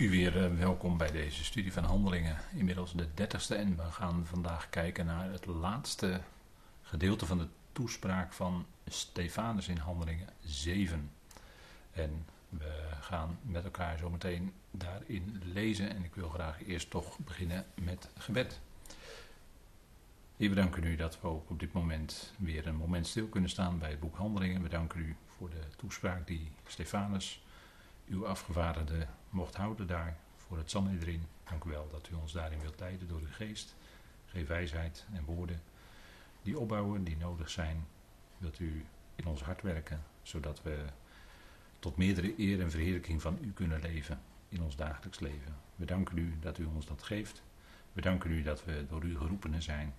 U weer eh, welkom bij deze studie van handelingen, inmiddels de dertigste. En we gaan vandaag kijken naar het laatste gedeelte van de toespraak van Stefanus in handelingen 7. En we gaan met elkaar zometeen daarin lezen. En ik wil graag eerst toch beginnen met gebed. Heer, we danken u dat we ook op dit moment weer een moment stil kunnen staan bij het boek Handelingen. We danken u voor de toespraak die Stefanus, uw afgevaardigde, mocht houden daar voor het Sanhedrin. Dank u wel dat u ons daarin wilt leiden door uw geest. Geef wijsheid en woorden die opbouwen, die nodig zijn. Wilt u in ons hart werken, zodat we tot meerdere eer en verheerlijking van u kunnen leven in ons dagelijks leven. We danken u dat u ons dat geeft. We danken u dat we door u geroepenen zijn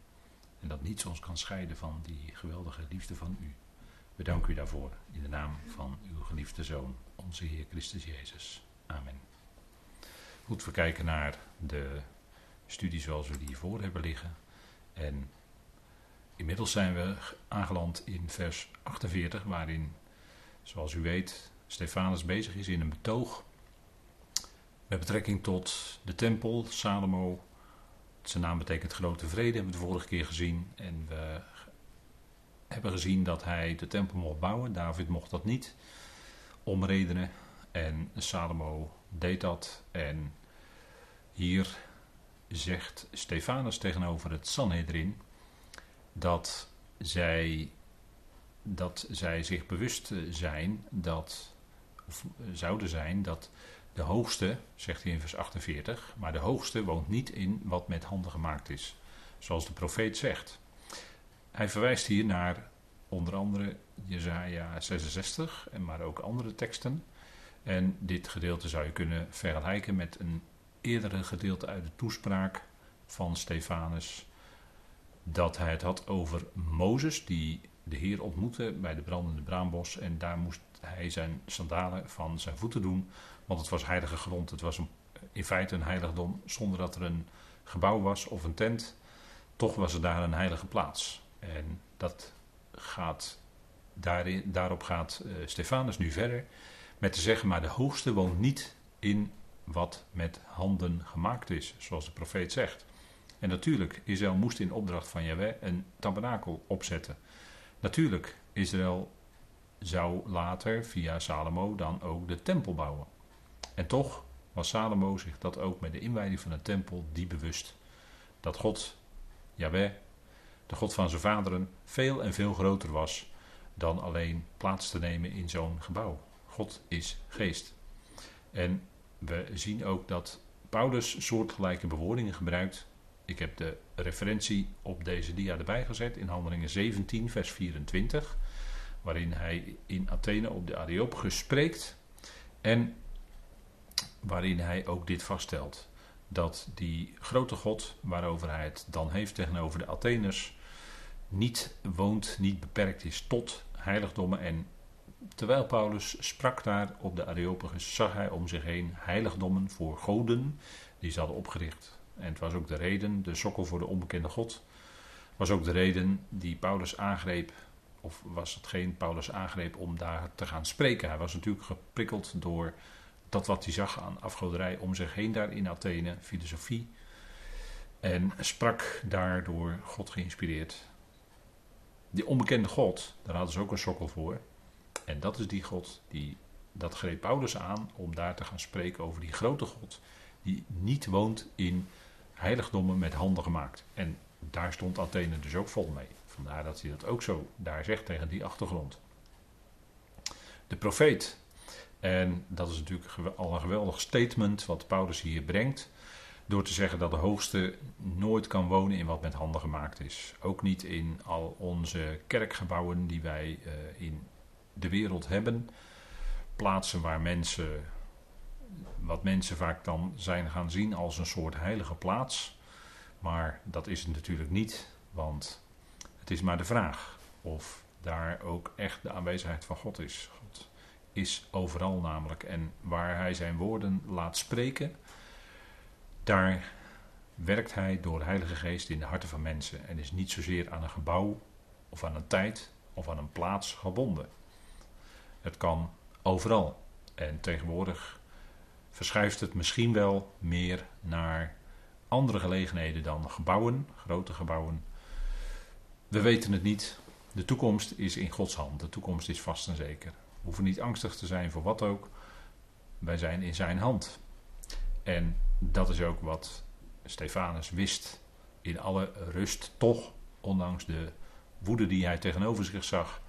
en dat niets ons kan scheiden van die geweldige liefde van u. We danken u daarvoor in de naam van uw geliefde Zoon, onze Heer Christus Jezus. Amen. Goed, we kijken naar de studie zoals we die voor hebben liggen. En inmiddels zijn we aangeland in vers 48, waarin, zoals u weet, Stefanus bezig is in een betoog met betrekking tot de tempel, Salomo. Zijn naam betekent grote vrede, hebben we de vorige keer gezien. En we hebben gezien dat hij de tempel mocht bouwen. David mocht dat niet, om redenen. En Salomo deed dat. En hier zegt Stefanus tegenover het Sanhedrin dat zij, dat zij zich bewust zijn dat, of zouden zijn dat de hoogste, zegt hij in vers 48, maar de hoogste woont niet in wat met handen gemaakt is, zoals de profeet zegt. Hij verwijst hier naar onder andere Jezaja 66, maar ook andere teksten. En dit gedeelte zou je kunnen vergelijken met een eerdere gedeelte uit de toespraak van Stefanus. Dat hij het had over Mozes, die de Heer ontmoette bij de brandende braambos. En daar moest hij zijn sandalen van zijn voeten doen, want het was heilige grond. Het was een, in feite een heiligdom zonder dat er een gebouw was of een tent. Toch was er daar een heilige plaats. En dat gaat, daarin, daarop gaat uh, Stefanus nu verder met te zeggen, maar de hoogste woont niet in wat met handen gemaakt is, zoals de profeet zegt. En natuurlijk, Israël moest in opdracht van Yahweh een tabernakel opzetten. Natuurlijk, Israël zou later via Salomo dan ook de tempel bouwen. En toch was Salomo zich dat ook met de inwijding van de tempel die bewust. Dat God, Yahweh, de God van zijn vaderen, veel en veel groter was dan alleen plaats te nemen in zo'n gebouw. God is geest. En we zien ook dat Paulus soortgelijke bewoordingen gebruikt. Ik heb de referentie op deze dia erbij gezet in Handelingen 17, vers 24, waarin hij in Athene op de Areopagus spreekt en waarin hij ook dit vaststelt. Dat die grote God, waarover hij het dan heeft tegenover de Atheners, niet woont, niet beperkt is tot heiligdommen. En terwijl Paulus sprak daar op de Areopagus, zag hij om zich heen heiligdommen voor goden die ze hadden opgericht. En het was ook de reden, de sokkel voor de onbekende God, was ook de reden die Paulus aangreep, of was hetgeen Paulus aangreep om daar te gaan spreken. Hij was natuurlijk geprikkeld door dat wat hij zag aan afgoderij om zich heen daar in Athene, filosofie. En sprak daardoor God geïnspireerd die onbekende God, daar hadden ze ook een sokkel voor. En dat is die God, die, dat greep Paulus aan om daar te gaan spreken over die grote God. Die niet woont in heiligdommen met handen gemaakt. En daar stond Athene dus ook vol mee. Vandaar dat hij dat ook zo daar zegt tegen die achtergrond. De profeet. En dat is natuurlijk al een geweldig statement wat Paulus hier brengt. Door te zeggen dat de hoogste nooit kan wonen in wat met handen gemaakt is. Ook niet in al onze kerkgebouwen die wij uh, in de wereld hebben. Plaatsen waar mensen, wat mensen vaak dan zijn gaan zien als een soort heilige plaats. Maar dat is het natuurlijk niet, want het is maar de vraag of daar ook echt de aanwezigheid van God is. God is overal namelijk. En waar hij zijn woorden laat spreken, daar werkt hij door de Heilige Geest in de harten van mensen en is niet zozeer aan een gebouw of aan een tijd of aan een plaats gebonden. Het kan overal. En tegenwoordig verschuift het misschien wel meer naar andere gelegenheden dan gebouwen, grote gebouwen. We weten het niet. De toekomst is in Gods hand. De toekomst is vast en zeker. We hoeven niet angstig te zijn voor wat ook. Wij zijn in zijn hand. En dat is ook wat Stefanus wist in alle rust, toch, ondanks de woede die hij tegenover zich zag,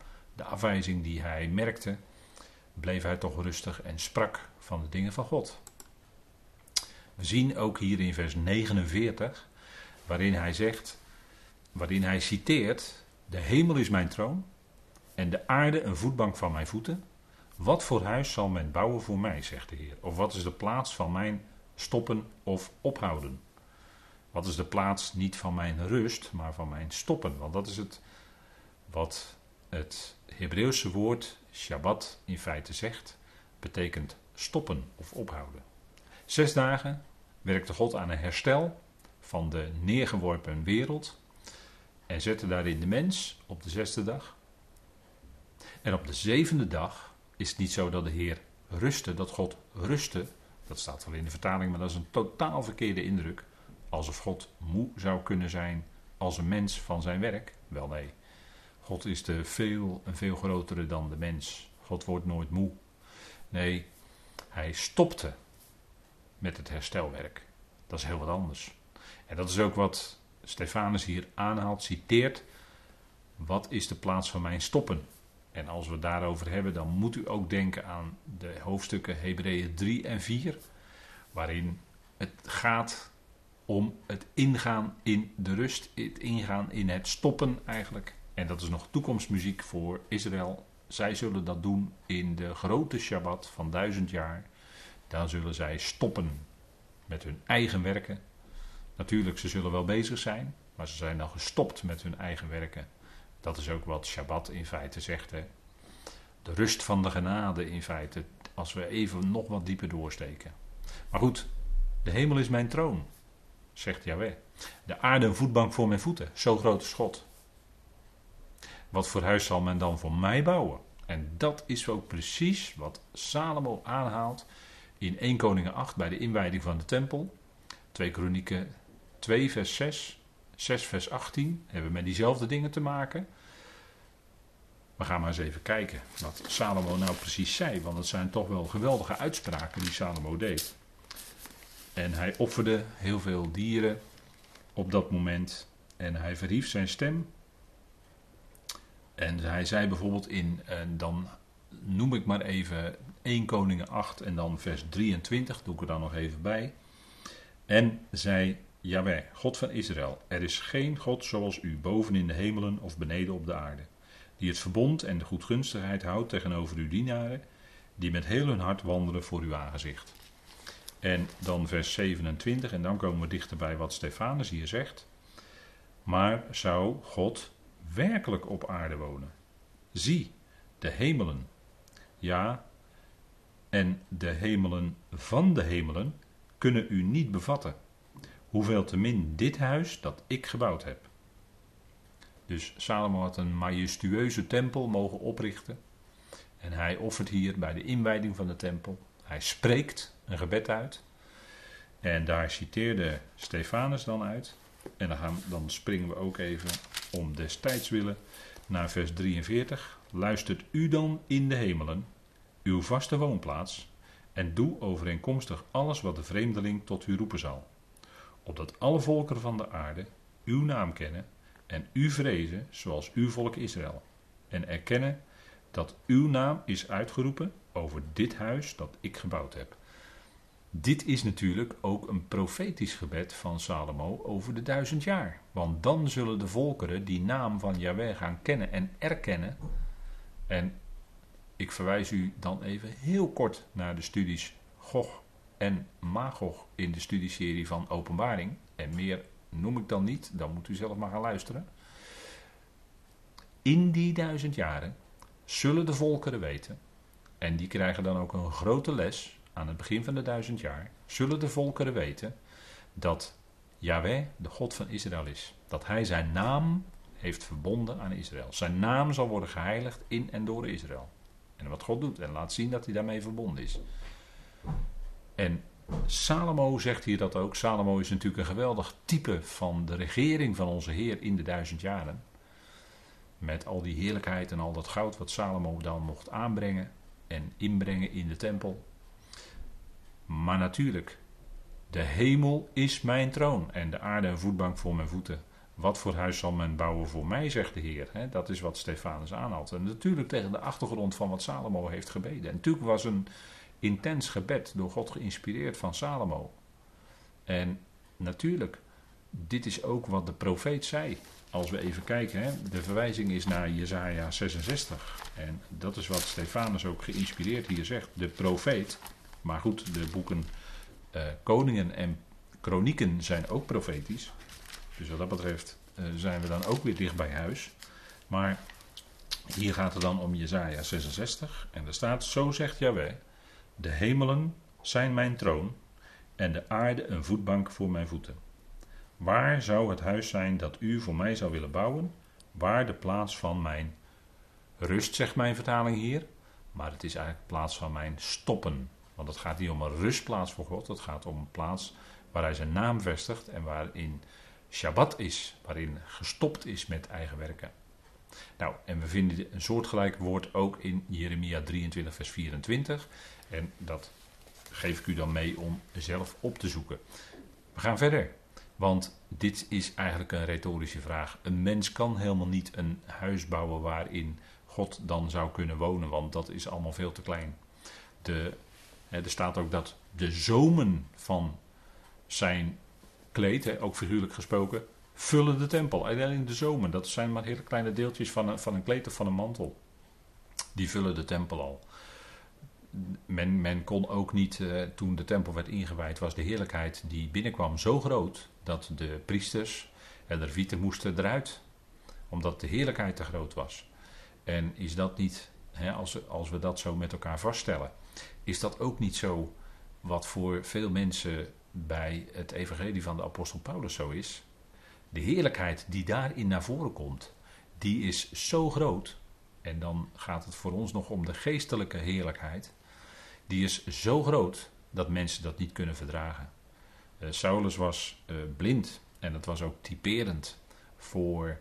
de afwijzing die hij merkte, bleef hij toch rustig en sprak van de dingen van God. We zien ook hier in vers 49, waarin hij zegt, waarin hij citeert, de hemel is mijn troon en de aarde een voetbank van mijn voeten. Wat voor huis zal men bouwen voor mij, zegt de Heer? Of wat is de plaats van mijn stoppen of ophouden? Wat is de plaats niet van mijn rust, maar van mijn stoppen? Want dat is het wat het Hebreeuwse woord Shabbat in feite zegt. Betekent stoppen of ophouden. Zes dagen werkte God aan een herstel van de neergeworpen wereld. En zette daarin de mens op de zesde dag. En op de zevende dag is het niet zo dat de Heer rustte, dat God rustte. Dat staat wel in de vertaling, maar dat is een totaal verkeerde indruk. Alsof God moe zou kunnen zijn als een mens van zijn werk. Wel nee. God is de veel, een veel grotere dan de mens. God wordt nooit moe. Nee, hij stopte met het herstelwerk. Dat is heel wat anders. En dat is ook wat Stefanus hier aanhaalt, citeert. Wat is de plaats van mijn stoppen? En als we het daarover hebben, dan moet u ook denken aan de hoofdstukken Hebreeën 3 en 4, waarin het gaat om het ingaan in de rust, het ingaan in het stoppen eigenlijk. En dat is nog toekomstmuziek voor Israël. Zij zullen dat doen in de grote Shabbat van duizend jaar. Dan zullen zij stoppen met hun eigen werken. Natuurlijk, ze zullen wel bezig zijn, maar ze zijn dan gestopt met hun eigen werken. Dat is ook wat Shabbat in feite zegt. Hè? De rust van de genade in feite, als we even nog wat dieper doorsteken. Maar goed, de hemel is mijn troon, zegt Yahweh. De aarde een voetbank voor mijn voeten, zo groot is God. Wat voor huis zal men dan voor mij bouwen? En dat is ook precies wat Salomo aanhaalt in 1 Koningen 8 bij de inwijding van de tempel. 2 Kronieken 2 vers 6, 6 vers 18 hebben we met diezelfde dingen te maken. We gaan maar eens even kijken wat Salomo nou precies zei, want het zijn toch wel geweldige uitspraken die Salomo deed. En hij offerde heel veel dieren op dat moment en hij verhief zijn stem. En hij zei bijvoorbeeld in, en dan noem ik maar even 1 Koningen 8 en dan vers 23, doe ik er dan nog even bij. En zei Jaweh, God van Israël, er is geen God zoals u boven in de hemelen of beneden op de aarde, die het verbond en de goedgunstigheid houdt tegenover uw dienaren, die met heel hun hart wandelen voor uw aangezicht. En dan vers 27, en dan komen we dichterbij wat Stefanus hier zegt. Maar zou God werkelijk op aarde wonen? Zie, de hemelen. Ja, en de hemelen van de hemelen kunnen u niet bevatten. Hoeveel te min dit huis dat ik gebouwd heb. Dus Salomo had een majestueuze tempel mogen oprichten. En hij offert hier bij de inwijding van de tempel. Hij spreekt een gebed uit. En daar citeerde Stefanus dan uit. En dan, dan springen we ook even om destijds willen naar vers 43. Luistert u dan in de hemelen, uw vaste woonplaats, en doe overeenkomstig alles wat de vreemdeling tot u roepen zal. Opdat alle volkeren van de aarde uw naam kennen en u vrezen zoals uw volk Israël. En erkennen dat uw naam is uitgeroepen over dit huis dat ik gebouwd heb. Dit is natuurlijk ook een profetisch gebed van Salomo over de duizend jaar. Want dan zullen de volkeren die naam van Yahweh gaan kennen en erkennen. En ik verwijs u dan even heel kort naar de studies Gog en Magog in de studieserie van Openbaring. En meer noem ik dan niet, dan moet u zelf maar gaan luisteren. In die duizend jaren zullen de volkeren weten, en die krijgen dan ook een grote les aan het begin van de duizend jaar, zullen de volkeren weten dat Yahweh de God van Israël is. Dat hij zijn naam heeft verbonden aan Israël. Zijn naam zal worden geheiligd in en door Israël. En wat God doet en laat zien dat hij daarmee verbonden is. En Salomo zegt hier dat ook. Salomo is natuurlijk een geweldig type van de regering van onze Heer in de duizend jaren. Met al die heerlijkheid en al dat goud wat Salomo dan mocht aanbrengen en inbrengen in de tempel. Maar natuurlijk, de hemel is mijn troon en de aarde een voetbank voor mijn voeten. Wat voor huis zal men bouwen voor mij, zegt de Heer. dat is wat Stefanus aanhaalt. En natuurlijk tegen de achtergrond van wat Salomo heeft gebeden. En natuurlijk was een intens gebed door God geïnspireerd van Salomo. En natuurlijk, dit is ook wat de profeet zei. Als we even kijken, de verwijzing is naar Jezaja 66. En dat is wat Stefanus ook geïnspireerd hier zegt. De profeet, maar goed, de boeken uh, Koningen en Kronieken zijn ook profetisch. Dus wat dat betreft uh, zijn we dan ook weer dicht bij huis. Maar hier gaat het dan om Jezaja 66. En er staat, zo zegt Jaweh, de hemelen zijn mijn troon en de aarde een voetbank voor mijn voeten. Waar zou het huis zijn dat u voor mij zou willen bouwen? Waar de plaats van mijn rust, zegt mijn vertaling hier. Maar het is eigenlijk de plaats van mijn stoppen. Want het gaat niet om een rustplaats voor God. Het gaat om een plaats waar hij zijn naam vestigt en waarin Shabbat is. Waarin gestopt is met eigen werken. Nou, en we vinden een soortgelijk woord ook in Jeremia 23, vers 24. En dat geef ik u dan mee om zelf op te zoeken. We gaan verder. Want dit is eigenlijk een retorische vraag. Een mens kan helemaal niet een huis bouwen waarin God dan zou kunnen wonen, want dat is allemaal veel te klein. De, er staat ook dat de zomen van zijn kleed, ook figuurlijk gesproken, vullen de tempel. Alleen de zomen, dat zijn maar hele kleine deeltjes van een, van een kleed of van een mantel. Die vullen de tempel al. Men, men kon ook niet, eh, toen de tempel werd ingewijd, was de heerlijkheid die binnenkwam zo groot dat de priesters en de moesten eruit. Omdat de heerlijkheid te groot was. En is dat niet, als we dat zo met elkaar vaststellen, is dat ook niet zo wat voor veel mensen bij het evangelie van de apostel Paulus zo is? De heerlijkheid die daarin naar voren komt, die is zo groot. En dan gaat het voor ons nog om de geestelijke heerlijkheid. Die is zo groot dat mensen dat niet kunnen verdragen. Uh, Saulus was uh, blind en het was ook typerend voor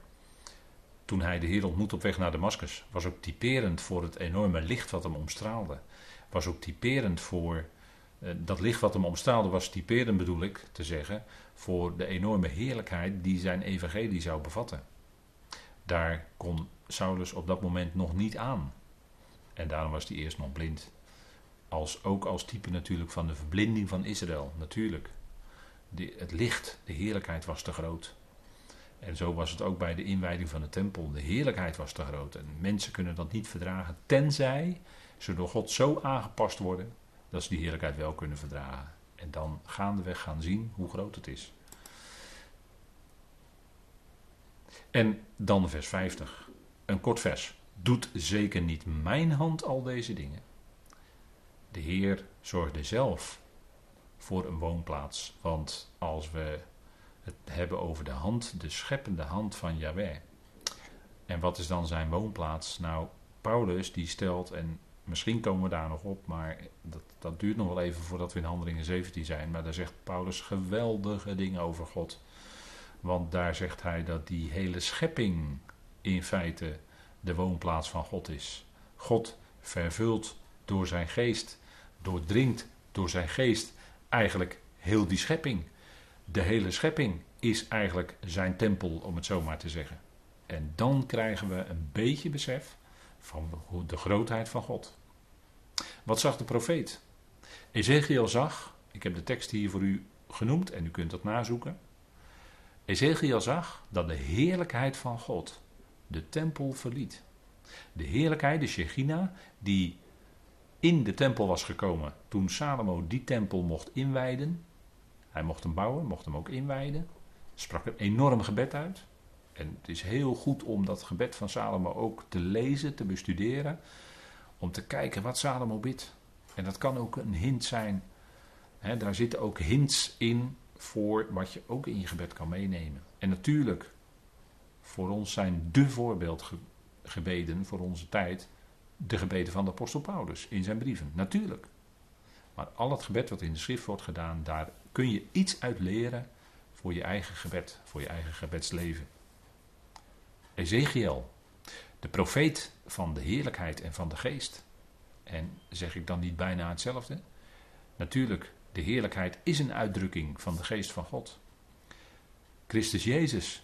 toen hij de Heer ontmoet op weg naar Damascus. Was ook typerend voor het enorme licht wat hem omstraalde. Was ook typerend voor uh, dat licht wat hem omstraalde, was typerend bedoel ik te zeggen, voor de enorme heerlijkheid die zijn evangelie zou bevatten. Daar kon Saulus op dat moment nog niet aan. En daarom was hij eerst nog blind. Als, ook als type natuurlijk van de verblinding van Israël, natuurlijk het licht, de heerlijkheid was te groot. En zo was het ook bij de inwijding van de tempel. De heerlijkheid was te groot. En mensen kunnen dat niet verdragen, tenzij ze door God zo aangepast worden dat ze die heerlijkheid wel kunnen verdragen. En dan gaandeweg gaan zien hoe groot het is. En dan vers 50. Een kort vers. Doet zeker niet mijn hand al deze dingen? De Heer zorgde zelf voor een woonplaats. Want als we het hebben over de hand, de scheppende hand van Yahweh. En wat is dan zijn woonplaats? Nou, Paulus die stelt, en misschien komen we daar nog op, maar dat, dat duurt nog wel even voordat we in Handelingen 17 zijn. Maar daar zegt Paulus geweldige dingen over God. Want daar zegt hij dat die hele schepping in feite de woonplaats van God is. God vervult door zijn geest, doordringt door zijn geest eigenlijk heel die schepping. De hele schepping is eigenlijk zijn tempel, om het zo maar te zeggen. En dan krijgen we een beetje besef van de grootheid van God. Wat zag de profeet? Ezekiel zag, ik heb de tekst hier voor u genoemd en u kunt dat nazoeken. Ezekiel zag dat de heerlijkheid van God de tempel verliet. De heerlijkheid, de Shechina, die in de tempel was gekomen toen Salomo die tempel mocht inwijden. Hij mocht hem bouwen, mocht hem ook inwijden. Sprak een enorm gebed uit. En het is heel goed om dat gebed van Salomo ook te lezen, te bestuderen. Om te kijken wat Salomo bidt. En dat kan ook een hint zijn. Daar zitten ook hints in voor wat je ook in je gebed kan meenemen. En natuurlijk, voor ons zijn de voorbeeldgebeden voor onze tijd de gebeden van de apostel Paulus in zijn brieven. Natuurlijk. Maar al het gebed wat in de schrift wordt gedaan, daar kun je iets uit leren voor je eigen gebed, voor je eigen gebedsleven. Ezekiel, de profeet van de heerlijkheid en van de geest. En zeg ik dan niet bijna hetzelfde? Natuurlijk, de heerlijkheid is een uitdrukking van de geest van God. Christus Jezus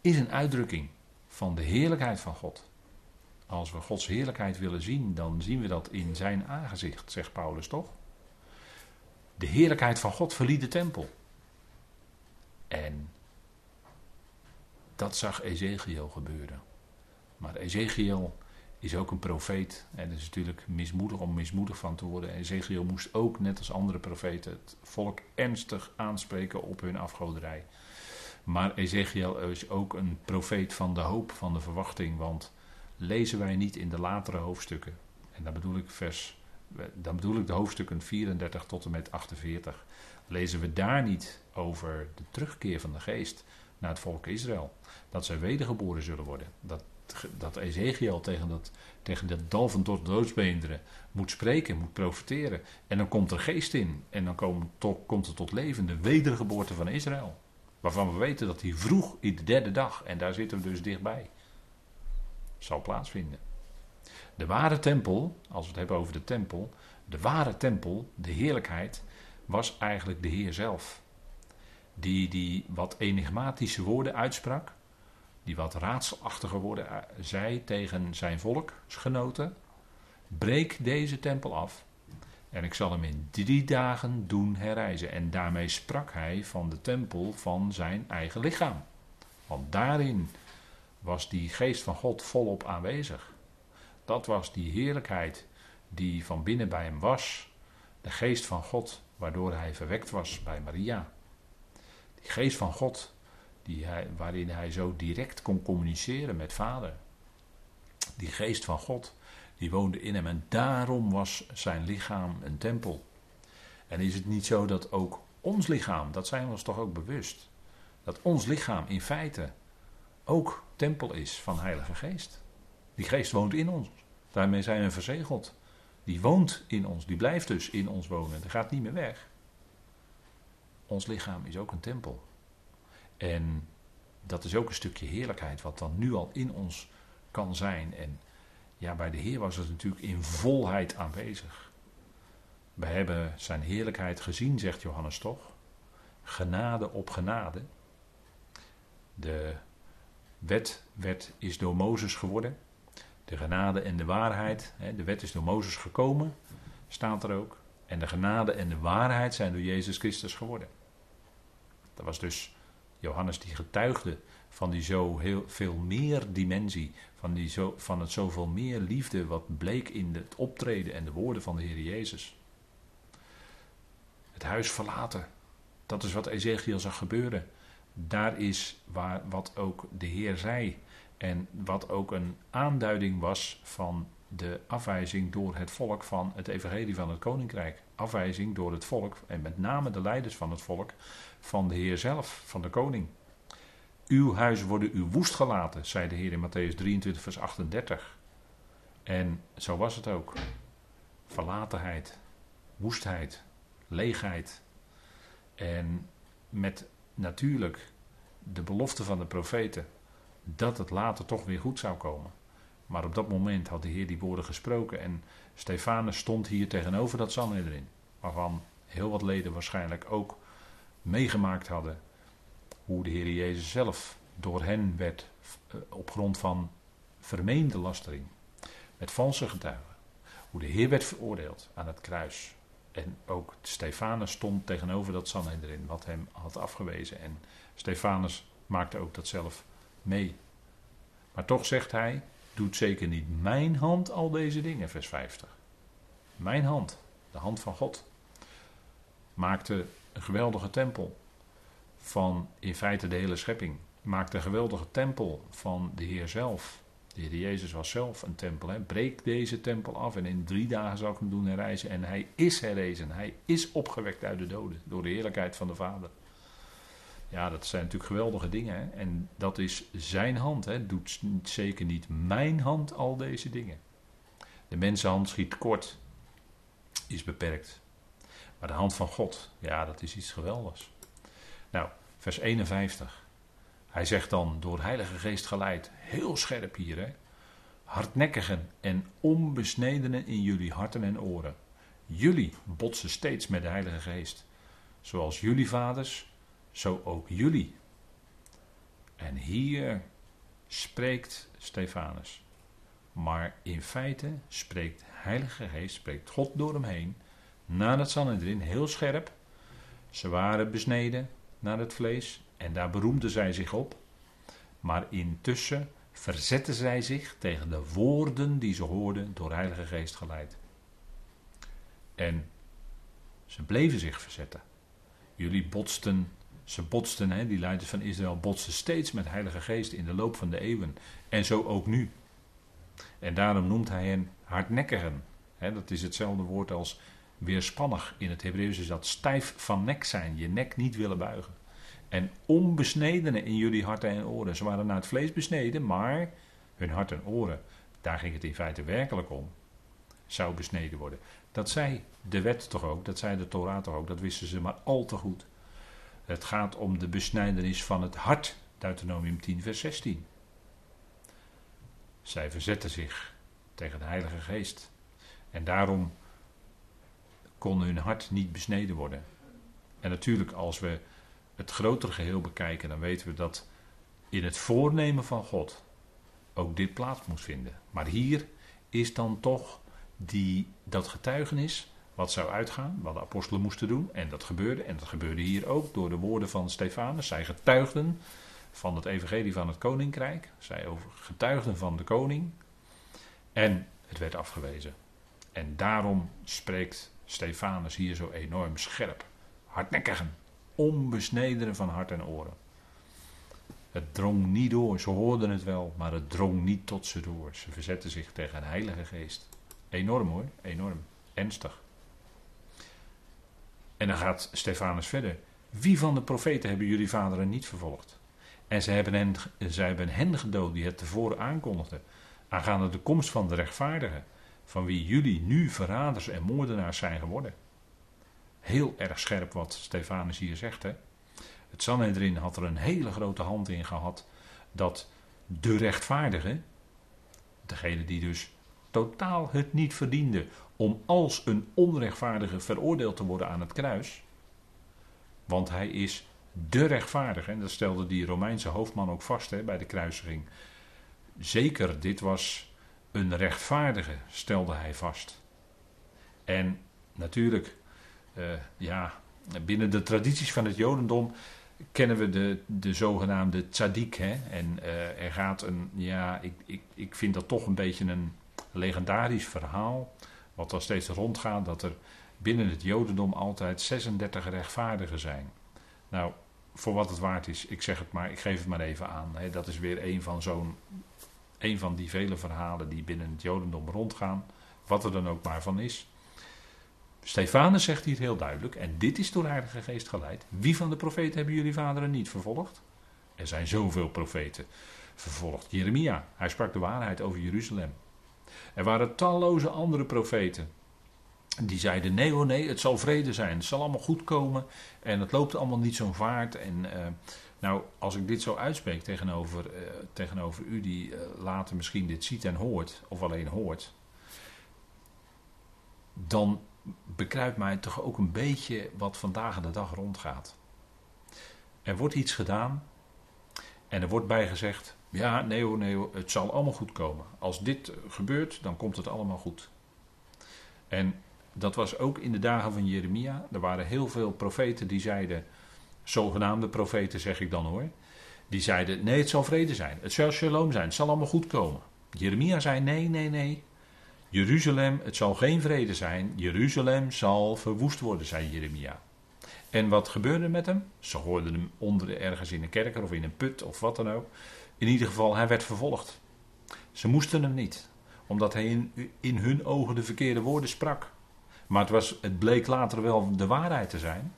is een uitdrukking van de heerlijkheid van God. Als we Gods heerlijkheid willen zien, dan zien we dat in zijn aangezicht, zegt Paulus toch? De heerlijkheid van God verliet de tempel. En dat zag Ezekiel gebeuren. Maar Ezekiel is ook een profeet. En het is natuurlijk mismoedig om mismoedig van te worden. Ezekiel moest ook, net als andere profeten, het volk ernstig aanspreken op hun afgoderij. Maar Ezekiel is ook een profeet van de hoop, van de verwachting. Want lezen wij niet in de latere hoofdstukken. En dan bedoel ik, vers, dan bedoel ik de hoofdstukken 34 tot en met 48. Lezen we daar niet over de terugkeer van de geest naar het volk Israël. Dat zij wedergeboren zullen worden. Dat, dat Ezekiel tegen dat, tegen dat dal van tot doodsbeenderen moet spreken, moet profiteren. En dan komt er geest in. En dan komt, komt er tot leven de wedergeboorte van Israël. Waarvan we weten dat die vroeg in de derde dag, en daar zitten we dus dichtbij, zal plaatsvinden. De ware tempel, als we het hebben over de tempel, de ware tempel, de heerlijkheid, was eigenlijk de Heer zelf. Die, die wat enigmatische woorden uitsprak, die wat raadselachtige woorden eh, zei tegen zijn volksgenoten. Breek deze tempel af en ik zal hem in drie dagen doen herrijzen. En daarmee sprak hij van de tempel van zijn eigen lichaam. Want daarin was die geest van God volop aanwezig. Dat was die heerlijkheid die van binnen bij hem was. De geest van God, waardoor hij verwekt was bij Maria. Die geest van God, die hij, waarin hij zo direct kon communiceren met Vader. Die geest van God, die woonde in hem en daarom was zijn lichaam een tempel. En is het niet zo dat ook ons lichaam, dat zijn we ons toch ook bewust, dat ons lichaam in feite ook tempel is van Heilige Geest. Die geest woont in ons. Daarmee zijn we verzegeld. Die woont in ons, die blijft dus in ons wonen. Die gaat niet meer weg. Ons lichaam is ook een tempel. En dat is ook een stukje heerlijkheid wat dan nu al in ons kan zijn. En ja, bij de Heer was het natuurlijk in volheid aanwezig. We hebben zijn heerlijkheid gezien, zegt Johannes toch? Genade op genade. De wet werd, is door Mozes geworden. De genade en de waarheid. De wet is door Mozes gekomen, staat er ook. En de genade en de waarheid zijn door Jezus Christus geworden. Dat was dus Johannes die getuigde van die zo heel veel meer dimensie, van, die zo, van het zoveel meer liefde wat bleek in het optreden en de woorden van de Heer Jezus. Het huis verlaten, dat is wat Ezekiel zag gebeuren. Daar is waar, wat ook de Heer zei en wat ook een aanduiding was van de afwijzing door het volk van het evangelie van het koninkrijk. Afwijzing door het volk en met name de leiders van het volk van de Heer zelf, van de koning. Uw huis worden u woest gelaten, zei de Heer in Matthäus 23, vers 38. En zo was het ook. Verlatenheid, woestheid, leegheid. En met natuurlijk de belofte van de profeten dat het later toch weer goed zou komen. Maar op dat moment had de Heer die woorden gesproken en Stefanus stond hier tegenover dat Sanhedrin, waarvan heel wat leden waarschijnlijk ook meegemaakt hadden hoe de Heer Jezus zelf door hen werd eh, op grond van vermeende lastering, met valse getuigen. Hoe de Heer werd veroordeeld aan het kruis. En ook Stefanus stond tegenover dat Sanhedrin, wat hem had afgewezen. En Stefanus maakte ook dat zelf mee. Maar toch zegt hij, doet zeker niet mijn hand al deze dingen, vers 50. Mijn hand, de hand van God, maakte een geweldige tempel van in feite de hele schepping. Maakte een geweldige tempel van de Heer zelf. De Heer Jezus was zelf een tempel. Hè. Breek deze tempel af en in drie dagen zal ik hem doen herrijzen. En hij is herrezen. Hij is opgewekt uit de doden door de heerlijkheid van de Vader. Ja, dat zijn natuurlijk geweldige dingen. En dat is zijn hand. Hè? Doet zeker niet mijn hand al deze dingen. De mensenhand schiet kort, is beperkt. Maar de hand van God, ja, dat is iets geweldigs. Nou, vers 51. Hij zegt dan, door Heilige Geest geleid, heel scherp hier, hè. Hardnekkigen en onbesnedenen in jullie harten en oren. Jullie botsen steeds met de Heilige Geest. Zoals jullie vaders, zo ook jullie. En hier spreekt Stefanus. Maar in feite spreekt Heilige Geest, spreekt God door hem heen, naar het Sanhedrin, heel scherp. Ze waren besneden naar het vlees en daar beroemden zij zich op. Maar intussen verzetten zij zich tegen de woorden die ze hoorden door Heilige Geest geleid. En ze bleven zich verzetten. Jullie botsten, ze botsten, hè, die leiders van Israël botsten steeds met Heilige Geest in de loop van de eeuwen. En zo ook nu. En daarom noemt hij hen hardnekkigen. Hè, dat is hetzelfde woord als weerspannig. In het Hebreeuws is dat stijf van nek zijn, je nek niet willen buigen. En onbesnedenen in jullie harten en oren. Ze waren naar het vlees besneden, maar hun hart en oren, daar ging het in feite werkelijk om, zou besneden worden. Dat zei de wet toch ook, dat zei de Torah toch ook, dat wisten ze maar al te goed. Het gaat om de besnijdenis van het hart, Deuteronomium 10, vers 16. Zij verzetten zich tegen de Heilige Geest. En daarom kon hun hart niet besneden worden. En natuurlijk, als we het grotere geheel bekijken, dan weten we dat in het voornemen van God ook dit plaats moest vinden. Maar hier is dan toch die, dat getuigenis wat zou uitgaan, wat de apostelen moesten doen. En dat gebeurde. En dat gebeurde hier ook door de woorden van Stefanus. Zij getuigden van het evangelie van het koninkrijk. Zij getuigden van de koning. En het werd afgewezen. En daarom spreekt Stefanus hier zo enorm scherp. Hardnekkigen. Onbesnedenen van hart en oren. Het drong niet door. Ze hoorden het wel, maar het drong niet tot ze door. Ze verzetten zich tegen een heilige geest. Enorm hoor, enorm. Ernstig. En dan gaat Stefanus verder. Wie van de profeten hebben jullie vaderen niet vervolgd? En zij hebben, hen, zij hebben hen gedood die het tevoren aankondigden. Aangaande de komst van de rechtvaardigen. Van wie jullie nu verraders en moordenaars zijn geworden. Heel erg scherp wat Stefanus hier zegt. Hè? Het Sanhedrin had er een hele grote hand in gehad. Dat de rechtvaardige, degene die dus totaal het niet verdiende om als een onrechtvaardige veroordeeld te worden aan het kruis. Want hij is de rechtvaardige. En dat stelde die Romeinse hoofdman ook vast hè, bij de kruisiging. Zeker, dit was een rechtvaardige, stelde hij vast. En natuurlijk, uh, ja, binnen de tradities van het Jodendom kennen we de, de zogenaamde tzaddik. Hè? En uh, er gaat een, ja, ik, ik, ik vind dat toch een beetje een legendarisch verhaal. Wat dan steeds rondgaat, dat er binnen het Jodendom altijd 36 rechtvaardigen zijn. Nou, voor wat het waard is, ik zeg het maar, ik geef het maar even aan. Dat is weer een van zo'n. Een van die vele verhalen die binnen het Jodendom rondgaan. Wat er dan ook maar van is. Stefanus zegt hier heel duidelijk, en dit is door de Heilige Geest geleid. Wie van de profeten hebben jullie vaderen niet vervolgd? Er zijn zoveel profeten vervolgd. Jeremia, hij sprak de waarheid over Jeruzalem. Er waren talloze andere profeten. Die zeiden: nee, oh nee, het zal vrede zijn. Het zal allemaal goed komen. En het loopt allemaal niet zo'n vaart. En uh, nou, als ik dit zo uitspreek tegenover, uh, tegenover u, die uh, later misschien dit ziet en hoort, of alleen hoort. dan bekruipt mij toch ook een beetje wat vandaag de dag rondgaat. Er wordt iets gedaan en er wordt bijgezegd: ja, nee hoor, nee hoor, het zal allemaal goed komen. Als dit gebeurt, dan komt het allemaal goed. En dat was ook in de dagen van Jeremia. Er waren heel veel profeten die zeiden, zogenaamde profeten zeg ik dan hoor, die zeiden: nee, het zal vrede zijn, het zal shalom zijn, het zal allemaal goed komen. Jeremia zei: nee, nee, nee. Jeruzalem, het zal geen vrede zijn. Jeruzalem zal verwoest worden, zei Jeremia. En wat gebeurde met hem? Ze hoorden hem onder ergens in een kerker of in een put of wat dan ook. In ieder geval, hij werd vervolgd. Ze moesten hem niet, omdat hij in, in hun ogen de verkeerde woorden sprak. Maar het, was, het bleek later wel de waarheid te zijn.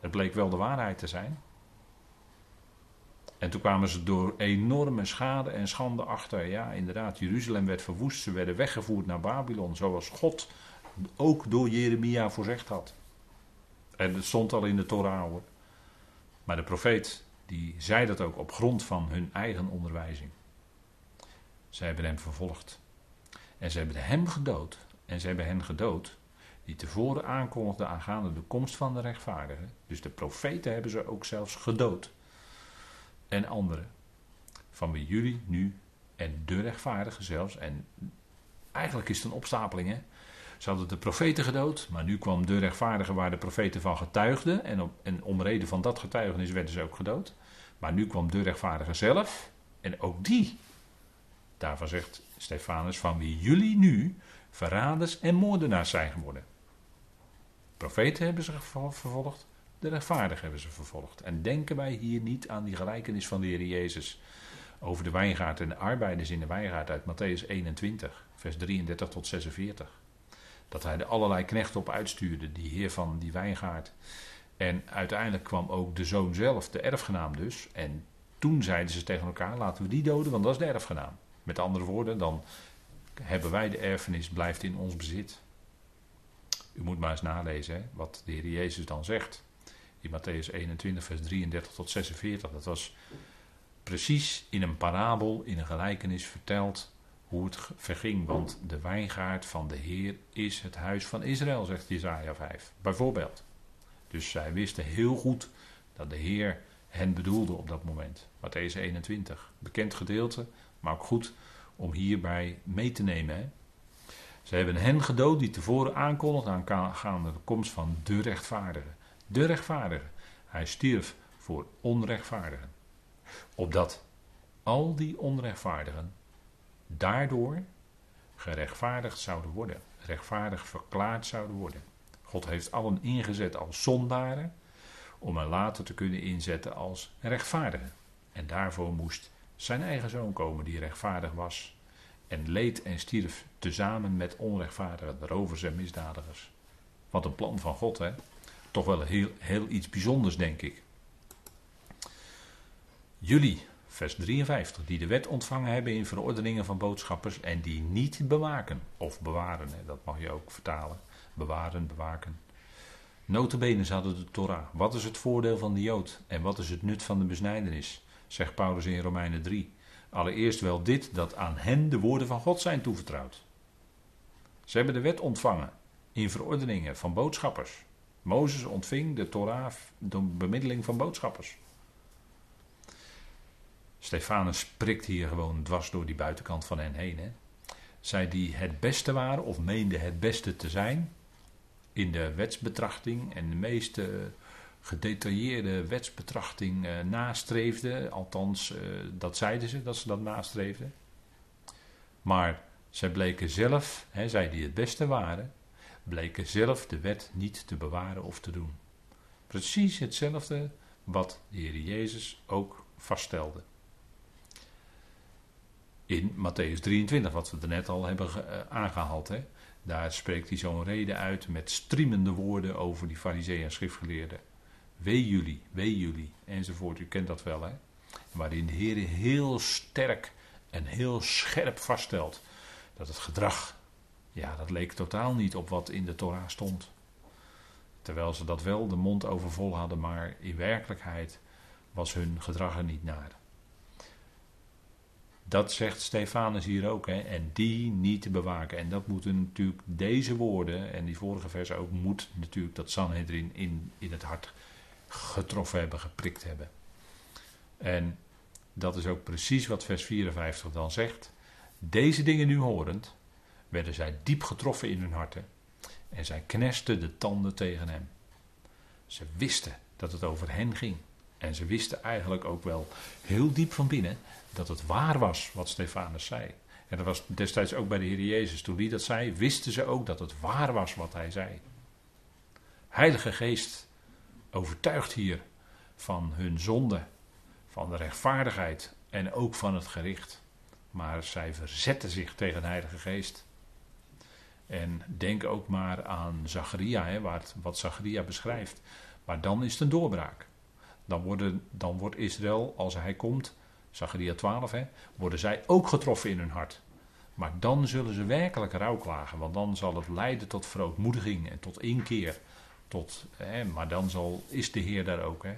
Het bleek wel de waarheid te zijn. En toen kwamen ze door enorme schade en schande achter. Ja, inderdaad, Jeruzalem werd verwoest. Ze werden weggevoerd naar Babylon, zoals God ook door Jeremia voorzegd had. En het stond al in de Torah. Maar de profeet, die zei dat ook op grond van hun eigen onderwijzing. Zij hebben hem vervolgd. En ze hebben hem gedood. En ze hebben hen gedood die tevoren aankondigden aangaande de komst van de rechtvaardigen. Dus de profeten hebben ze ook zelfs gedood. En anderen. Van wie jullie nu en de rechtvaardigen zelfs. En eigenlijk is het een opstapeling hè. Ze hadden de profeten gedood, maar nu kwam de rechtvaardige waar de profeten van getuigden. En, op, en om reden van dat getuigenis werden ze ook gedood. Maar nu kwam de rechtvaardige zelf. En ook die. Daarvan zegt Stefanus, van wie jullie nu verraders en moordenaars zijn geworden. Profeten hebben ze vervolgd, de rechtvaardigen hebben ze vervolgd. En denken wij hier niet aan die gelijkenis van de Heer Jezus over de wijngaard en de arbeiders in de wijngaard uit Matthäus 21, vers 33 tot 46. Dat hij er allerlei knechten op uitstuurde, die heer van die wijngaard. En uiteindelijk kwam ook de zoon zelf, de erfgenaam dus. En toen zeiden ze tegen elkaar: laten we die doden, want dat is de erfgenaam. Met andere woorden, dan hebben wij de erfenis, blijft in ons bezit. U moet maar eens nalezen wat de Heer Jezus dan zegt. In Matthäus 21, vers 33 tot 46. Dat was precies in een parabel, in een gelijkenis verteld hoe het verging. Want de wijngaard van de Heer is het huis van Israël, zegt Jezaja 5. Bijvoorbeeld. Dus zij wisten heel goed dat de Heer hen bedoelde op dat moment. Matthäus 21. Bekend gedeelte, maar ook goed om hierbij mee te nemen. Hè. Ze hebben hen gedood die tevoren aankondigden aangaande de komst van de rechtvaardige. De rechtvaardige. Hij stierf voor onrechtvaardigen. Opdat al die onrechtvaardigen daardoor gerechtvaardigd zouden worden. Rechtvaardig verklaard zouden worden. God heeft allen ingezet als zondaren om hen later te kunnen inzetten als rechtvaardigen. En daarvoor moest zijn eigen zoon komen die rechtvaardig was en leed en stierf tezamen met onrechtvaardige rovers en misdadigers. Wat een plan van God, hè? Toch wel heel, heel iets bijzonders, denk ik. Jullie, vers 53, die de wet ontvangen hebben in verordeningen van boodschappers en die niet bewaken, of bewaren, dat mag je ook vertalen. Bewaren, bewaken. Notabene hadden de Torah. Wat is het voordeel van de Jood en wat is het nut van de besnijdenis? Zegt Paulus in Romeinen 3. Allereerst wel dit, dat aan hen de woorden van God zijn toevertrouwd. Ze hebben de wet ontvangen in verordeningen van boodschappers. Mozes ontving de Torah door bemiddeling van boodschappers. Stefanus prikt hier gewoon dwars door die buitenkant van hen heen. Hè. Zij die het beste waren of meenden het beste te zijn in de wetsbetrachting en de meeste gedetailleerde wetsbetrachting uh, nastreefden. Althans, uh, dat zeiden ze, dat ze dat nastreefden. Maar zij bleken zelf, hè, zij die het beste waren, bleken zelf de wet niet te bewaren of te doen. Precies hetzelfde wat de Heer Jezus ook vaststelde. In Matthäus 23, wat we er net al hebben uh, aangehaald. Hè. Daar spreekt hij zo'n reden uit met striemende woorden over die fariseeën en schriftgeleerden. Wee jullie, wee jullie, enzovoort. U kent dat wel, hè? Waarin de Heer heel sterk en heel scherp vaststelt dat het gedrag, ja, dat leek totaal niet op wat in de Torah stond. Terwijl ze dat wel de mond over vol hadden, maar in werkelijkheid was hun gedrag er niet naar. Dat zegt Stefanus hier ook, hè? en die niet te bewaken. En dat moeten natuurlijk deze woorden, en die vorige vers ook, moet natuurlijk dat Sanhedrin in, in het hart getroffen hebben, geprikt hebben. En dat is ook precies wat vers 54 dan zegt. Deze dingen nu horend, werden zij diep getroffen in hun harten en zij knesten de tanden tegen hem. Ze wisten dat het over hen ging. En ze wisten eigenlijk ook wel heel diep van binnen dat het waar was wat Stefanus zei. En dat was destijds ook bij de Heer Jezus. Toen hij dat zei, wisten ze ook dat het waar was wat hij zei. Heilige Geest overtuigd hier van hun zonde, van de rechtvaardigheid en ook van het gericht. Maar zij verzetten zich tegen de Heilige Geest. En denk ook maar aan Zacharia, hè, wat Zacharia beschrijft. Maar dan is het een doorbraak. Dan, dan wordt Israël, als hij komt, Zacharia 12, hè, worden zij ook getroffen in hun hart. Maar dan zullen ze werkelijk rouw klagen, want dan zal het leiden tot verootmoediging en tot inkeer Tot, hè, maar dan zal, is de Heer daar ook. Hè.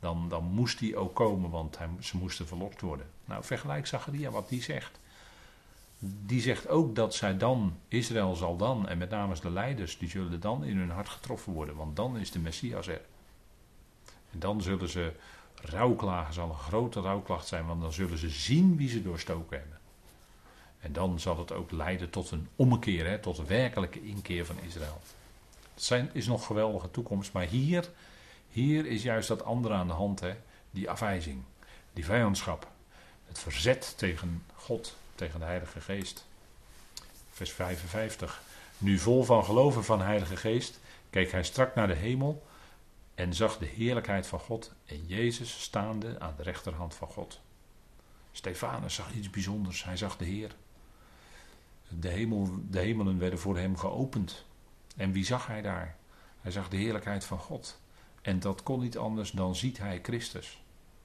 Dan, dan moest hij ook komen, want hij, ze moesten verlokt worden. Nou, vergelijk Zacharia wat die zegt. Die zegt ook dat zij dan, Israël zal dan, en met name de leiders, die zullen dan in hun hart getroffen worden. Want dan is de Messias er. En dan zullen ze rouwklagen, zal een grote rouwklacht zijn, want dan zullen ze zien wie ze doorstoken hebben. En dan zal het ook leiden tot een ommekeer, hè, tot een werkelijke inkeer van Israël. Het zijn, is nog geweldige toekomst, maar hier, hier is juist dat andere aan de hand, hè, die afwijzing, die vijandschap, het verzet tegen God, tegen de Heilige Geest. Vers 55. Nu vol van geloven van Heilige Geest, keek hij strak naar de hemel en zag de heerlijkheid van God en Jezus staande aan de rechterhand van God. Stefanus zag iets bijzonders, hij zag de Heer. De, hemel, de hemelen werden voor hem geopend. En wie zag hij daar? Hij zag de heerlijkheid van God. En dat kon niet anders dan ziet hij Christus.